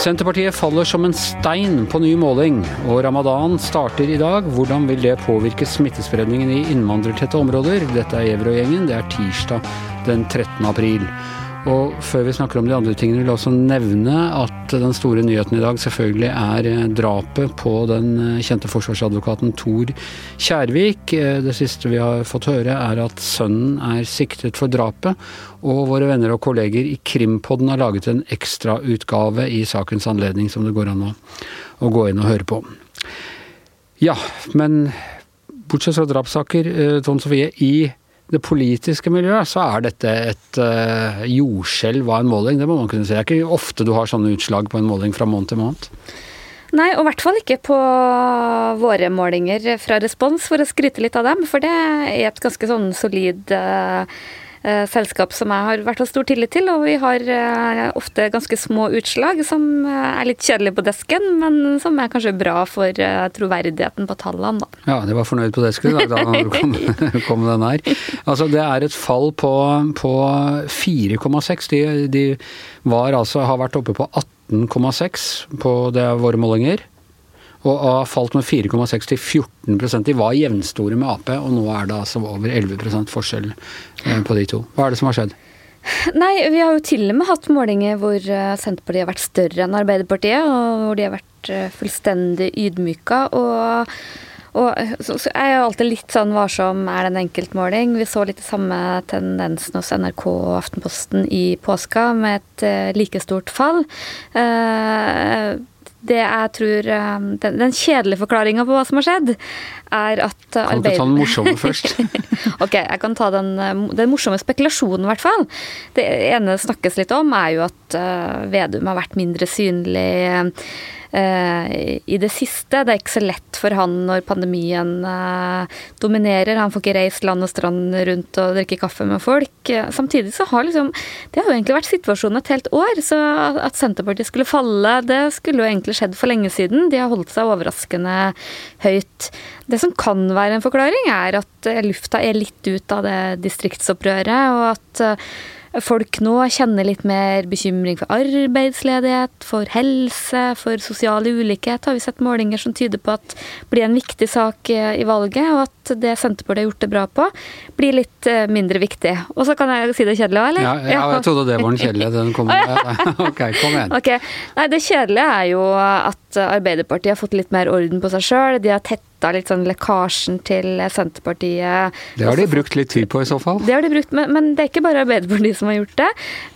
Senterpartiet faller som en stein på ny måling, og ramadan starter i dag. Hvordan vil det påvirke smittespredningen i innvandrertette områder? Dette er Gjevrøy-gjengen. Det er tirsdag den 13. april. Og før vi snakker om de andre tingene, vil jeg også nevne at den store nyheten i dag selvfølgelig er eh, drapet på den eh, kjente forsvarsadvokaten Tor Kjærvik. Eh, det siste vi har fått høre er at sønnen er siktet for drapet, og våre venner og kolleger i Krimpodden har laget en ekstrautgave i sakens anledning som det går an å, å gå inn og høre på. Ja, men bortsett fra drapssaker, Tone Sofie, i det politiske miljøet, så er dette et uh, jordskjelv av en måling. Det må man kunne si. Det er ikke ofte du har sånne utslag på en måling fra måned til måned. Nei, og i hvert fall ikke på våre målinger fra Respons, for å skryte litt av dem. For det er et ganske sånn solid uh, selskap som jeg har vært av stor tillit til. Og vi har eh, ofte ganske små utslag som eh, er litt kjedelige på desken, men som er kanskje bra for eh, troverdigheten på tallene, da. Ja, de var fornøyd på desken i dag da når du kom, kom den her. Altså det er et fall på, på 4,6. De, de var altså, har vært oppe på 18,6 på det våre målinger og har falt med 4,6 til 14% De var jevnstore med Ap, og nå er det altså over 11 forskjell eh, på de to. Hva er det som har skjedd? Nei, vi har jo til og med hatt målinger hvor eh, Senterpartiet har vært større enn Arbeiderpartiet, og hvor de har vært eh, fullstendig ydmyka. og og så, så er jeg alltid litt sånn varsom er det en enkeltmåling. Vi så litt samme tendensen hos NRK og Aftenposten i påska, med et like stort fall. Uh, det jeg tror um, Den, den kjedelige forklaringa på hva som har skjedd, er at Kan du ta den morsomme først? ok, jeg kan ta den, um, den morsomme spekulasjonen, i hvert fall. Det ene snakkes litt om, er jo at uh, Vedum har vært mindre synlig Eh, i det siste. Det er ikke så lett for han når pandemien eh, dominerer. Han får ikke reist land og strand rundt og drikke kaffe med folk. Samtidig så har liksom Det har jo egentlig vært situasjonen et helt år. Så at Senterpartiet skulle falle, det skulle jo egentlig skjedd for lenge siden. De har holdt seg overraskende høyt. Det som kan være en forklaring, er at lufta er litt ut av det distriktsopprøret, og at folk nå kjenner litt mer bekymring for arbeidsledighet, for helse, for sosial ulikhet, har vi sett målinger som tyder på at blir en viktig sak eh, i valget, og at det Senterpartiet har gjort det bra på, blir litt eh, mindre viktig. Og så kan jeg si det kjedelige òg, eller? Ja, ja, jeg trodde det var den kjedelige. Den kom. ok, kom igjen. Okay. Nei, det kjedelige er jo at Arbeiderpartiet har fått litt mer orden på seg sjøl. De har tetta litt sånn lekkasjen til Senterpartiet. Det har de brukt litt tid på i så fall? Det har de brukt, men, men det er ikke bare Arbeiderpartiet som har gjort det.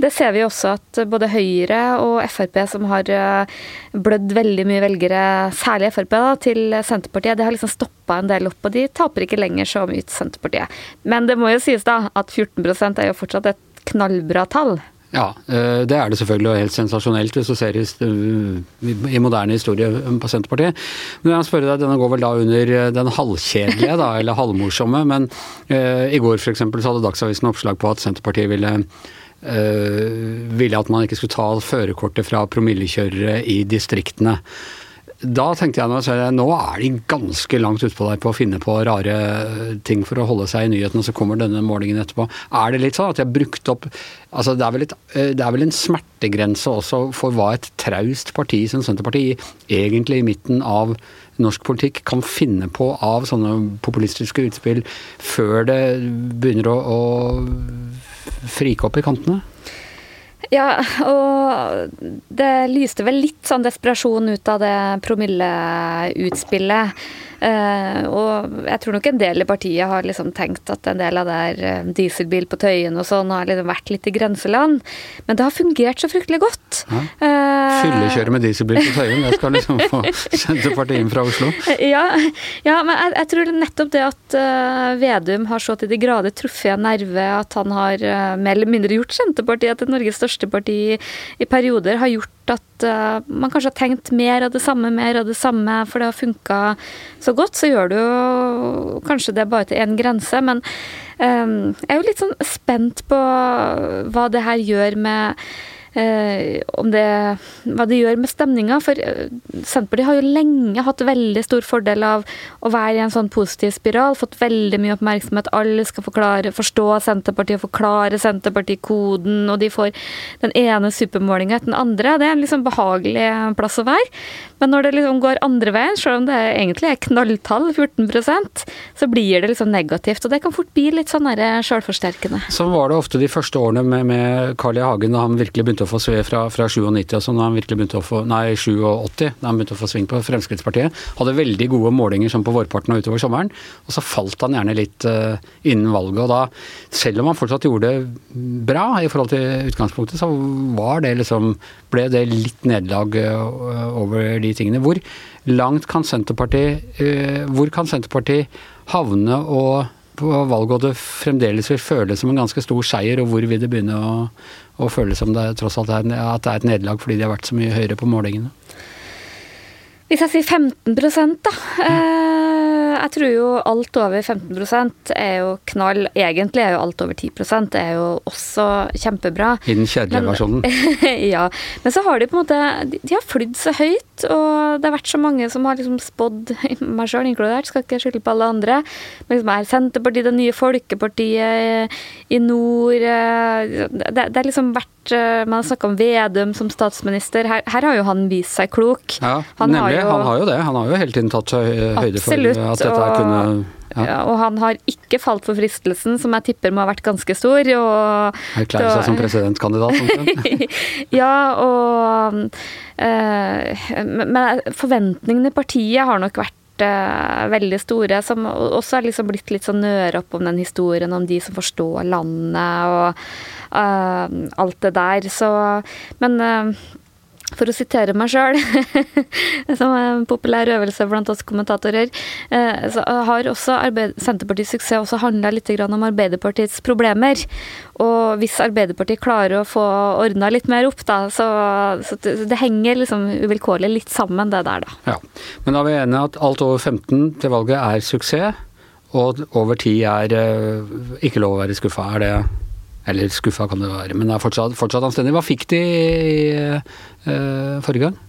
Det ser vi også at både Høyre og Frp, som har eh, blødd veldig mye velgere, særlig Frp, da, til Senterpartiet, det har liksom stoppa en del opp, og de taper ikke lenger så mye til Senterpartiet. Men det må jo sies da at 14 er jo fortsatt et knallbra tall. Ja, eh, det er det selvfølgelig, og helt sensasjonelt hvis du ser i, i moderne historie på Senterpartiet. Men jeg spørre deg, denne går vel da under eh, den halvkjedelige, da, eller halvmorsomme. Men uh, i går f.eks. så hadde Dagsavisen oppslag på at Senterpartiet ville uh, ville at man ikke skulle ta førerkortet fra promillekjørere i distriktene da tenkte jeg at nå er de ganske langt utpå der på å finne på rare ting for å holde seg i nyhetene, og så kommer denne målingen etterpå. Er det litt sånn at de har brukt opp altså det er, vel et, eh, det er vel en smertegrense også for hva et traust parti som Senterpartiet, egentlig i midten av norsk politikk, kan finne på av sånne populistiske utspill før det begynner å, å frike opp i kantene? Ja, og det lyste vel litt sånn desperasjon ut av det promilleutspillet. Uh, og jeg tror nok en del i partiet har liksom tenkt at en del av det er uh, dieselbil på Tøyen og sånn har liksom vært litt i grenseland. Men det har fungert så fryktelig godt. Ja. Uh, Fyllekjøre med dieselbil på Tøyen, det skal liksom få Senterpartiet inn fra Oslo? Ja, ja men jeg, jeg, tror nettopp det at Vedum har så til de grader truffet en nerve, at han har mer eller mindre gjort Senterpartiet til Norges største parti i perioder, har gjort at uh, man kanskje har tenkt mer av det samme, mer av det samme, for det har funka så godt, så gjør du jo kanskje det bare til én grense. Men um, jeg er jo litt sånn spent på hva det her gjør med om det Hva det gjør med stemninga. For eh, Senterpartiet har jo lenge hatt veldig stor fordel av å være i en sånn positiv spiral. Fått veldig mye oppmerksomhet. Alle skal forklare, forstå Senterpartiet og forklare Senterpartikoden. Og de får den ene supermålinga etter den andre. Det er en liksom behagelig plass å være. Men når det liksom går andre veien, selv om det egentlig er knalltall, 14% så blir det liksom negativt. Og det kan fort bli litt sånn sjølforsterkende. Sånn var det ofte de første årene med, med Carl I. Hagen, da han virkelig begynte å få sve fra, fra 97 og sånn, da han virkelig begynte å få Nei, 87, da han begynte å få sving på Fremskrittspartiet. Hadde veldig gode målinger sånn på vårparten og utover sommeren. Og så falt han gjerne litt uh, innen valget. Og da, selv om han fortsatt gjorde det bra i forhold til utgangspunktet, så var det liksom ble det litt nederlag uh, over de tingene. Hvor langt kan Senterpartiet uh, Hvor kan Senterpartiet havne og på valgåret fremdeles vil føles som en ganske stor seier, og hvor vil det begynne å, å føle som det tross alt er, at det er et nederlag fordi de har vært så mye høyere på målingene? Hvis jeg sier 15% da. Mm jeg tror jo alt over 15% er jo knall. Egentlig er jo alt over 10 det er jo også kjempebra. I den kjedelige versjonen. ja. Men så har de på en måte De har flydd så høyt, og det har vært så mange som har liksom spådd, meg sjøl inkludert, skal ikke skylde på alle andre, men liksom er Senterpartiet det nye folkepartiet i nord Det, det er liksom vært eh, Man har snakka om Vedum som statsminister. Her, her, har jo han vist seg klok. Ja, han nemlig. Har jo, han har jo det. Han har jo hele tiden tatt seg høyde for at dette og, kunne ja. Ja, og han har ikke falt for fristelsen, som jeg tipper må ha vært ganske stor. Erklære seg som presidentkandidat? ja, og øh, Men forventningene i partiet har nok vært veldig store, som også har liksom blitt litt sånn nøre opp om den historien om de som forstår landet og uh, alt det der. Så Men uh, for å sitere meg sjøl, som er en populær øvelse blant oss kommentatorer, eh, så har også Senterpartiets suksess også handla litt om Arbeiderpartiets problemer. Og hvis Arbeiderpartiet klarer å få ordna litt mer opp, da, så, så det henger liksom uvilkårlig litt sammen, det der, da. Ja. Men da er vi enige at alt over 15 til valget er suksess, og over 10 er uh, ikke lov å være skuffa. Er det eller skuffa kan det være, men det er fortsatt, fortsatt anstendig. Hva fikk de uh, forrige gang?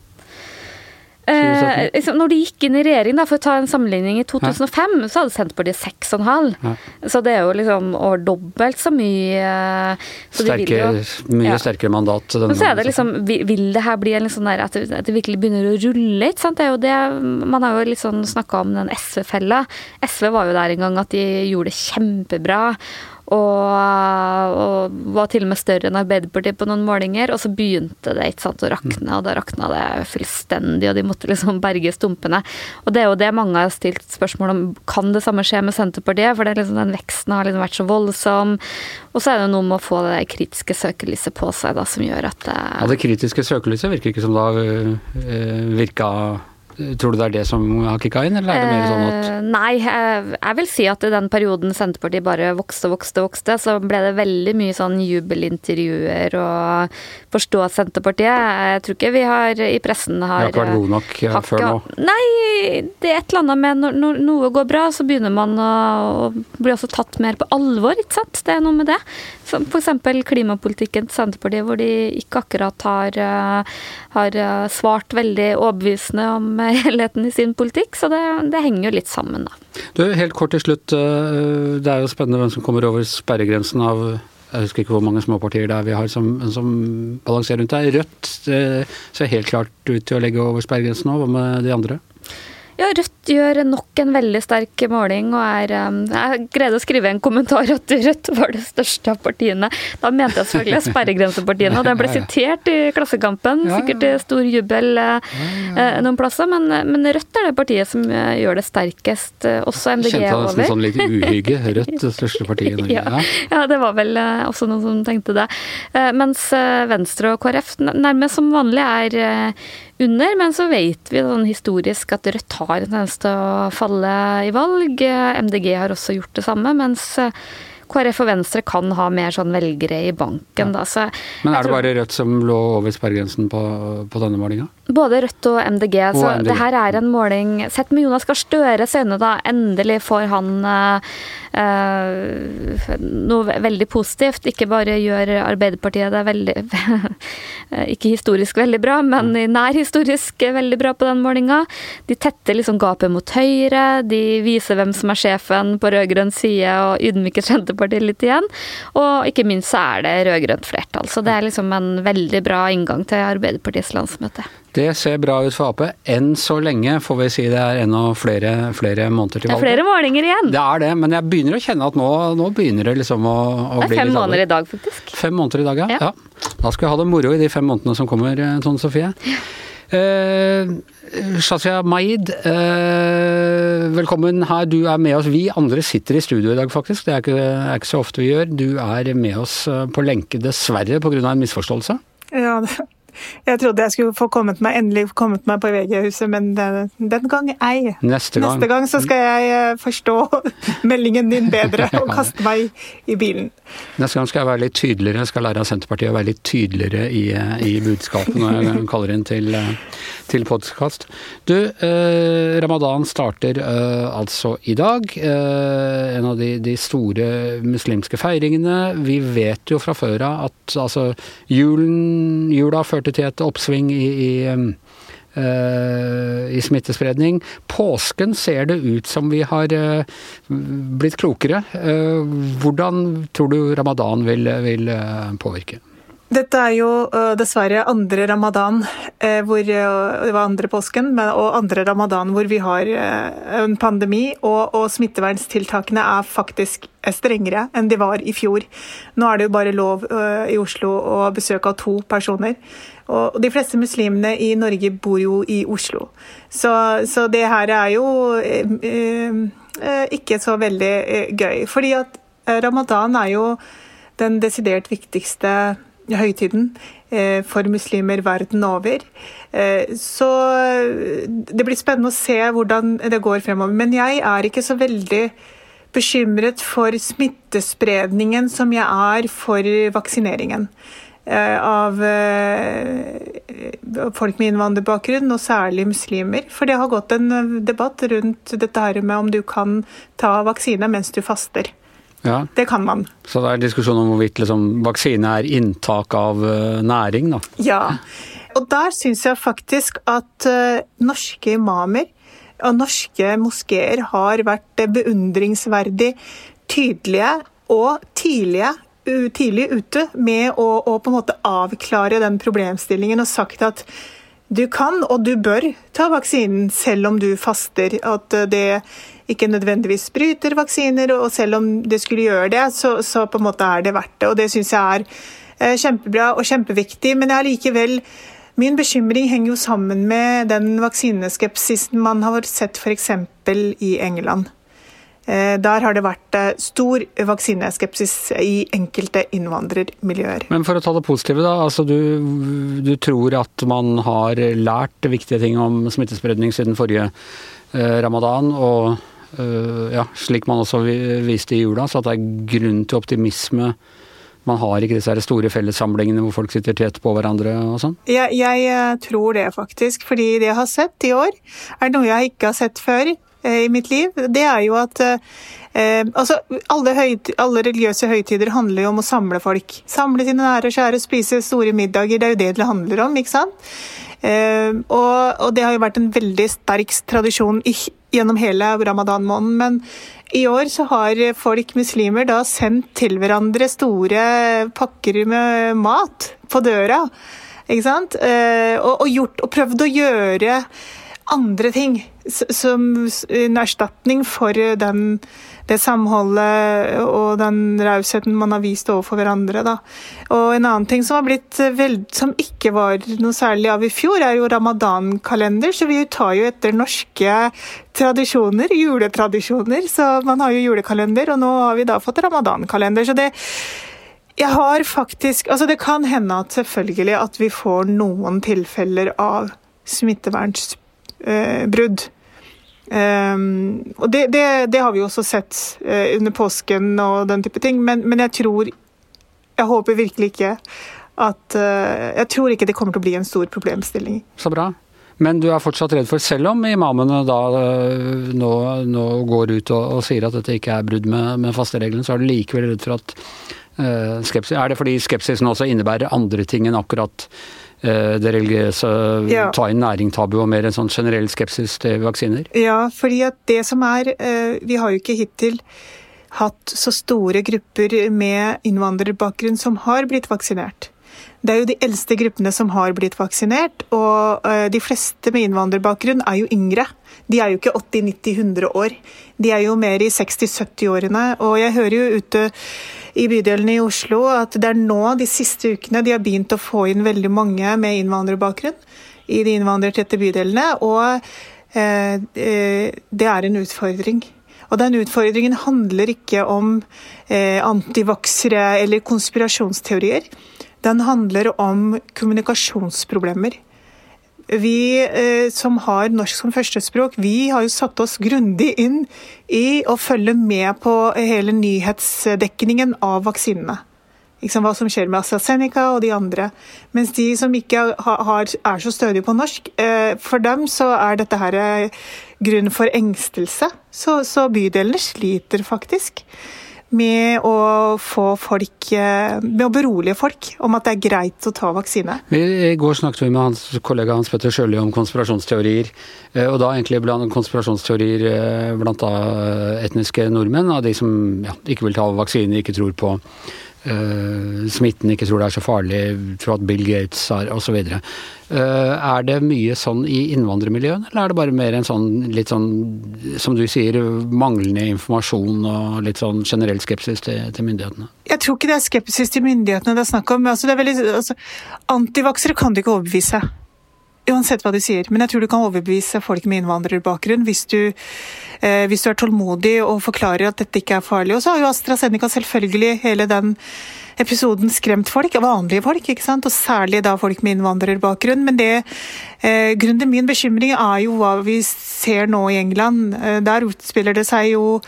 Eh, liksom, når de gikk inn i regjering, da, for å ta en sammenligning, i 2005 ja. så hadde Senterpartiet 6,5. Ja. Så det er jo liksom over dobbelt så mye. Så Sterke, jo, mye ja. sterkere mandat. Men så er det liksom, vil det her bli en sånn der, at det, at det virkelig begynner å rulle? ikke sant? Det er jo det, Man har jo litt sånn snakka om den SV-fella. SV var jo der en gang at de gjorde det kjempebra. Og, og, var til og med større enn Arbeiderpartiet på noen målinger. Og så begynte det ikke sant, å rakne, og da rakna det fullstendig, og de måtte liksom berge stumpene. Og det er jo det mange har stilt spørsmål om. Kan det samme skje med Senterpartiet? For liksom, den veksten har liksom vært så voldsom. Og så er det noe med å få det kritiske søkelyset på seg da, som gjør at det Ja, det kritiske søkelyset virker ikke som det har virka Tror du det er det som har kicka inn, eller er det mer sånn at eh, Nei, jeg vil si at i den perioden Senterpartiet bare vokste, vokste, vokste, så ble det veldig mye sånn jubelintervjuer og forstå Senterpartiet. Jeg tror ikke vi har i pressen har Vi har ikke vært gode nok ja, før nå? Nei, det er et eller annet med når, når noe går bra, så begynner man å, å bli også tatt mer på alvor, ikke sant. Det er noe med det. Som f.eks. klimapolitikken til Senterpartiet, hvor de ikke akkurat har, eh, har eh, svart veldig overbevisende om helheten i sin politikk. Så det, det henger jo litt sammen, da. Du, helt kort til slutt. Eh, det er jo spennende hvem som kommer over sperregrensen av jeg husker ikke hvor mange småpartier det er vi har som, som balanserer rundt der. Rødt ser helt klart ut til å legge over sperregrensen nå. Hva med de andre? Ja, Rødt gjør nok en veldig sterk måling og er um, Jeg greide å skrive en kommentar at Rødt var det største av partiene. Da mente jeg selvfølgelig sperregrensepartiene, og det ble sitert i Klassekampen. Sikkert i stor jubel eh, eh, noen plasser, men, men, Rødt er det partiet som eh, gjør det sterkest. Også MDG over. Kjente nesten sånn litt uhygge. Rødt, det største partiet i Norge. Ja, ja, det var vel også noen som tenkte det. Mens Venstre og KrF nærmest som vanlig er under, men så vet vi sånn historisk at Rødt har en tendens til å falle i valg. MDG har også gjort det samme, mens KrF og Venstre kan ha mer sånn velgere i banken, da. Så Men er det bare Rødt som lå over sperregrensen på, på denne målinga? Både Rødt og MDG. Og så MDG. det her er en måling Sett med Jonas Gahr Støres øyne, da. Endelig får han eh, eh, noe veldig positivt. Ikke bare gjør Arbeiderpartiet det veldig Ikke historisk veldig bra, men nærhistorisk nær historisk veldig bra på den målinga. De tetter liksom gapet mot Høyre, de viser hvem som er sjefen på rød-grønn side og ydmyker Senterpartiet litt igjen. Og ikke minst så er det rød-grønt flertall. Så det er liksom en veldig bra inngang til Arbeiderpartiets landsmøte. Det ser bra ut for Ap. Enn så lenge får vi si det er ennå flere, flere måneder til Det er valget. flere målinger igjen. Det er det, men jeg begynner å kjenne at nå, nå begynner det liksom å, å Det bli er fem måneder i dag, faktisk. Fem måneder i dag, ja. Ja. ja. Da skal vi ha det moro i de fem månedene som kommer, eh, Tone Sofie. Eh, Shazia Maid, eh, velkommen her. Du er med oss. Vi andre sitter i studio i dag, faktisk. Det er ikke, er ikke så ofte vi gjør. Du er med oss eh, på lenke, dessverre, pga. en misforståelse. Ja, det- jeg trodde jeg skulle få kommet meg, endelig kommet meg på VG-huset, men den, den gang ei. Neste gang. Neste gang så skal jeg eh, forstå meldingen din bedre og kaste meg i bilen. Neste gang skal jeg være litt tydeligere. Jeg skal lære av Senterpartiet å være litt tydeligere i, i budskapet når jeg kaller inn til, eh, til podkast. Du, eh, ramadan starter eh, altså i dag. Eh, en av de, de store muslimske feiringene. Vi vet jo fra før av at altså, julen, jula førte til et oppsving i, i eh, i smittespredning. Påsken ser det ut som vi har eh, blitt klokere. Eh, Hvordan tror du ramadan vil, vil påvirke? Dette er jo dessverre andre ramadan, hvor det var andre påsken, og andre ramadan hvor vi har en pandemi, og, og smitteverntiltakene er faktisk strengere enn de var i fjor. Nå er det jo bare lov i Oslo å besøke av to personer. Og de fleste muslimene i Norge bor jo i Oslo. Så, så det her er jo eh, eh, eh, ikke så veldig eh, gøy. Fordi at ramadan er jo den desidert viktigste høytiden for muslimer verden over. Så det blir spennende å se hvordan det går fremover. Men jeg er ikke så veldig bekymret for smittespredningen som jeg er for vaksineringen. Eh, Av eh, folk med innvandrerbakgrunn, og særlig muslimer. For det har gått en eh, debatt rundt dette her med om du kan ta vaksine mens du faster. Ja, Det kan man. Så det er diskusjon om hvorvidt liksom, vaksine er inntak av næring, da. Ja. Og der syns jeg faktisk at norske imamer og norske moskeer har vært beundringsverdig tydelige og tidlige, tidlig ute med å, å på en måte avklare den problemstillingen og sagt at du kan og du bør ta vaksinen selv om du faster. At eh, det ikke nødvendigvis bryter vaksiner, og selv om det skulle gjøre det, så, så på en måte er det verdt det. Og det syns jeg er eh, kjempebra og kjempeviktig. Men jeg er likevel Min bekymring henger jo sammen med den vaksineskepsisen man har sett f.eks. i England. Eh, Der har det vært eh, stor vaksineskepsis i enkelte innvandrermiljøer. Men for å ta det positive, da. Altså du, du tror at man har lært viktige ting om smittespredning siden forrige eh, ramadan, og eh, ja, slik man også viste i jula, så at det er grunn til optimisme. Man har ikke disse store fellessamlingene hvor folk sitter tett på hverandre og sånn. Jeg, jeg eh, tror det, faktisk. Fordi det jeg har sett i år, er noe jeg ikke har sett før i mitt liv. Det er jo at eh, eh, altså, alle, høyt, alle religiøse høytider handler jo om å samle folk. Samle sine nære og kjære, spise store middager. Det er jo det det handler om, ikke sant? Eh, og, og det har jo vært en veldig sterk tradisjon i, gjennom hele ramadan-måneden. Men i år så har folk, muslimer, da sendt til hverandre store pakker med mat på døra. Ikke sant? Eh, og, og, gjort, og prøvd å gjøre andre ting som en erstatning for den, det samholdet og den rausheten man har vist overfor hverandre. Da. Og en annen ting som har blitt eh, veld, som ikke var noe særlig av i fjor, er jo ramadan-kalender. Så vi tar jo etter norske tradisjoner, juletradisjoner. Så man har jo julekalender, og nå har vi da fått ramadan-kalender. Så det jeg har faktisk Altså, det kan hende at selvfølgelig at vi får noen tilfeller av smittevernsbrudd. Um, og det, det, det, har vi også sett uh, under påsken og den type ting, men, men, jeg tror Jeg håper virkelig ikke at uh, Jeg tror ikke det kommer til å bli en stor problemstilling. Så bra. Men du er fortsatt redd for, selv om imamene da nå, nå, går ut og, og, sier at dette ikke er brudd med, med fastereglene, så er du likevel redd for at skepsis Er det fordi skepsisen også innebærer andre ting enn akkurat Eh, det religiøse ja. ta inn næring-tabu og mer en sånn generell skepsis til vaksiner? Ja, fordi at det som er eh, Vi har jo ikke hittil hatt så store grupper med innvandrerbakgrunn som har blitt vaksinert. Det er jo de eldste gruppene som har blitt vaksinert, og eh, de fleste med innvandrerbakgrunn er jo yngre. De er jo ikke 80-90-100 år. De er jo mer i 60-70-årene. Og jeg hører jo ute i bydelene i Oslo at det er nå, de siste ukene, de har begynt å få inn veldig mange med innvandrerbakgrunn i de innvandrertette bydelene. Og eh, eh, det er en utfordring. Og den utfordringen handler ikke om eh, antivaksere eller konspirasjonsteorier. Den handler om kommunikasjonsproblemer. Vi eh, som har norsk som førstespråk, vi har jo satt oss grundig inn i å følge med på hele nyhetsdekningen av vaksinene. Liksom hva som skjer med AstraZeneca og de andre. Mens de som ikke har, er så stødige på norsk, eh, for dem så er dette her eh, grunn for engstelse. Så, så bydelene sliter faktisk med å få folk eh, Med å berolige folk om at det er greit å ta vaksine. I går snakket vi med hans kollega Hans Petter Sjøli om konspirasjonsteorier. Eh, og da egentlig blant konspirasjonsteorier eh, blant da etniske nordmenn, av de som ja, ikke vil ta vaksine, ikke tror på uh, smitten, ikke tror det er så farlig, tror at Bill Gates har osv. Uh, er det mye sånn i innvandrermiljøene, eller er det bare mer en sånn litt sånn, som du sier, manglende informasjon og litt sånn generell skepsis til, til myndighetene? Jeg tror ikke det er skepsis til myndighetene det er snakk om. Altså, det er veldig, altså, antivaksere kan du ikke overbevise. Uansett hva du sier, men jeg tror du kan overbevise folk med innvandrerbakgrunn hvis du, eh, hvis du er tålmodig og forklarer at dette ikke er farlig. Og så har jo AstraZeneca selvfølgelig hele den episoden skremt folk, vanlige folk, ikke sant? og særlig da folk med innvandrerbakgrunn. Men det, eh, grunnen til min bekymring er jo hva vi ser nå i England. Eh, der utspiller det seg jo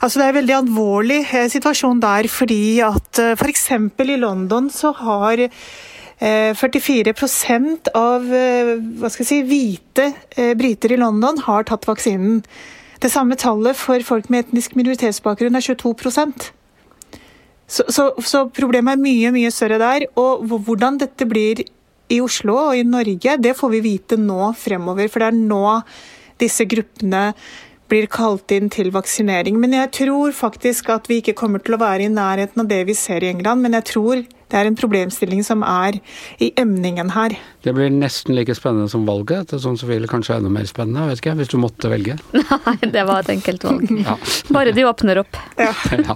Altså Det er en veldig alvorlig eh, situasjon der, fordi at eh, f.eks. i London så har 44 eh, av eh, si, hvite eh, briter i London har tatt vaksinen. Det samme tallet for folk med etnisk minoritetsbakgrunn er 22 så, så, så problemet er mye, mye større der. Og hvordan dette blir i Oslo og i Norge, det får vi vite nå fremover. For det er nå disse gruppene blir kalt inn til vaksinering. Men jeg tror faktisk at vi ikke kommer til å være i nærheten av det vi ser i England. Men jeg tror det er en problemstilling som er i emningen her. Det blir nesten like spennende som valget. Det er sånn Sofie, kanskje enda mer spennende, vet ikke, hvis du måtte velge? Nei, det var et enkelt valg. Ja. Bare de åpner opp. Ja. ja.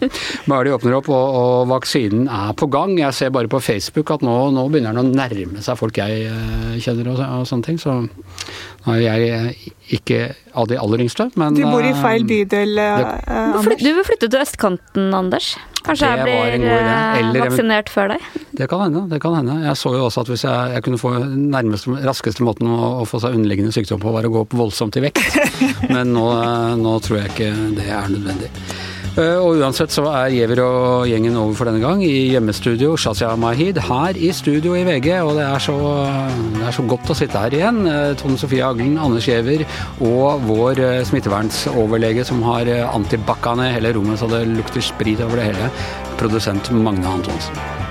Bare de åpner opp, og, og, vaksinen er på gang. Jeg ser bare på Facebook at nå, nå begynner den å nærme seg folk jeg uh, kjenner og, og, sånne ting. Så nå er jeg ikke av de aller yngste, men Du bor i feil eh, bydel, uh, Anders. Du vil flytte til østkanten, Anders? Kanskje jeg blir eh, vaksinert før deg? Det kan hende. det kan hende. Jeg så jo også at hvis jeg, jeg kunne få nærmeste, raskeste måten å, å, få seg underliggende sykdom på, var å gå opp voldsomt i vekt. Men nå, eh, nå tror jeg ikke det er nødvendig. Eh, og uansett så er Giæver og gjengen over for denne gang i hjemmestudio Shazia Mahid her i studio i VG. Og det er så, det er så godt å sitte her igjen. Eh, Tone Sofie Aglen, Anders Giæver og vår eh, smittevernsoverlege som har antibac-ene hele rommet så det lukter sprit over det hele, produsent Magne Antonsen.